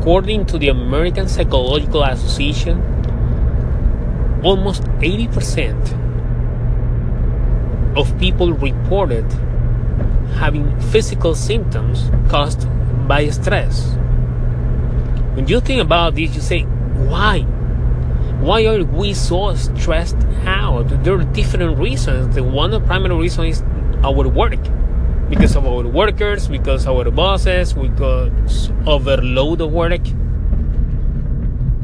according to the American Psychological Association, almost 80% of people reported having physical symptoms caused by stress. When you think about this, you say, why? Why are we so stressed out? There are different reasons. The one primary reason is our work. Because of our workers, because our bosses, because overload of work.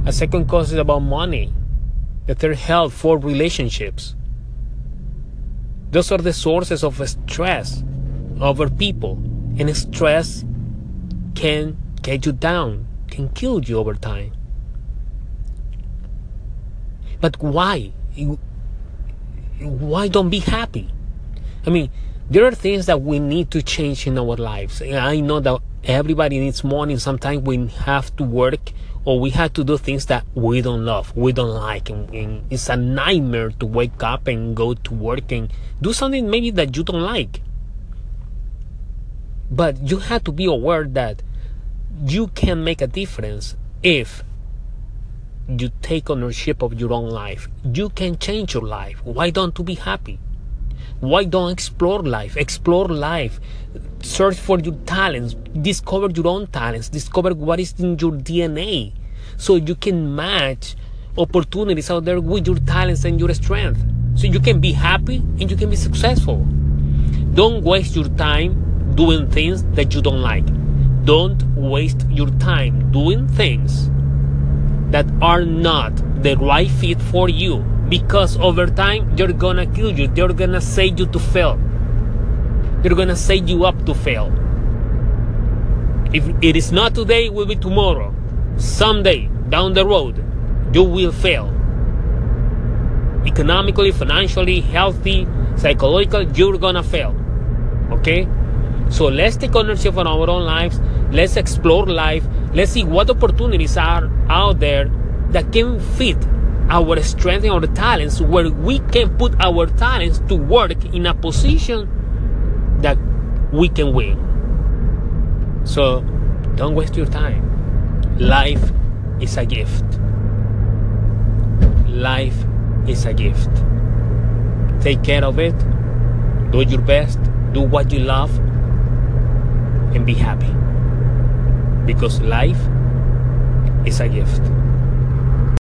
A second cause is about money. The third health, for relationships. Those are the sources of stress over people. And stress can get you down, can kill you over time. But why? Why don't be happy? I mean, there are things that we need to change in our lives. I know that everybody needs money. Sometimes we have to work or we have to do things that we don't love, we don't like. And, and it's a nightmare to wake up and go to work and do something maybe that you don't like. But you have to be aware that you can make a difference if you take ownership of your own life. You can change your life. Why don't you be happy? Why don't explore life? Explore life. Search for your talents. Discover your own talents. Discover what is in your DNA so you can match opportunities out there with your talents and your strength. So you can be happy and you can be successful. Don't waste your time doing things that you don't like. Don't waste your time doing things that are not the right fit for you. Because over time they're gonna kill you. They're gonna set you to fail. They're gonna set you up to fail. If it is not today will be tomorrow. Someday down the road you will fail. Economically financially healthy psychological you're gonna fail. Okay? So let's take ownership of our own lives. Let's explore life. Let's see what opportunities are out there that can fit our strength and our talents where we can put our talents to work in a position that we can win. So don't waste your time. Life is a gift. Life is a gift. Take care of it. Do your best. Do what you love. And be happy. Because life is a gift.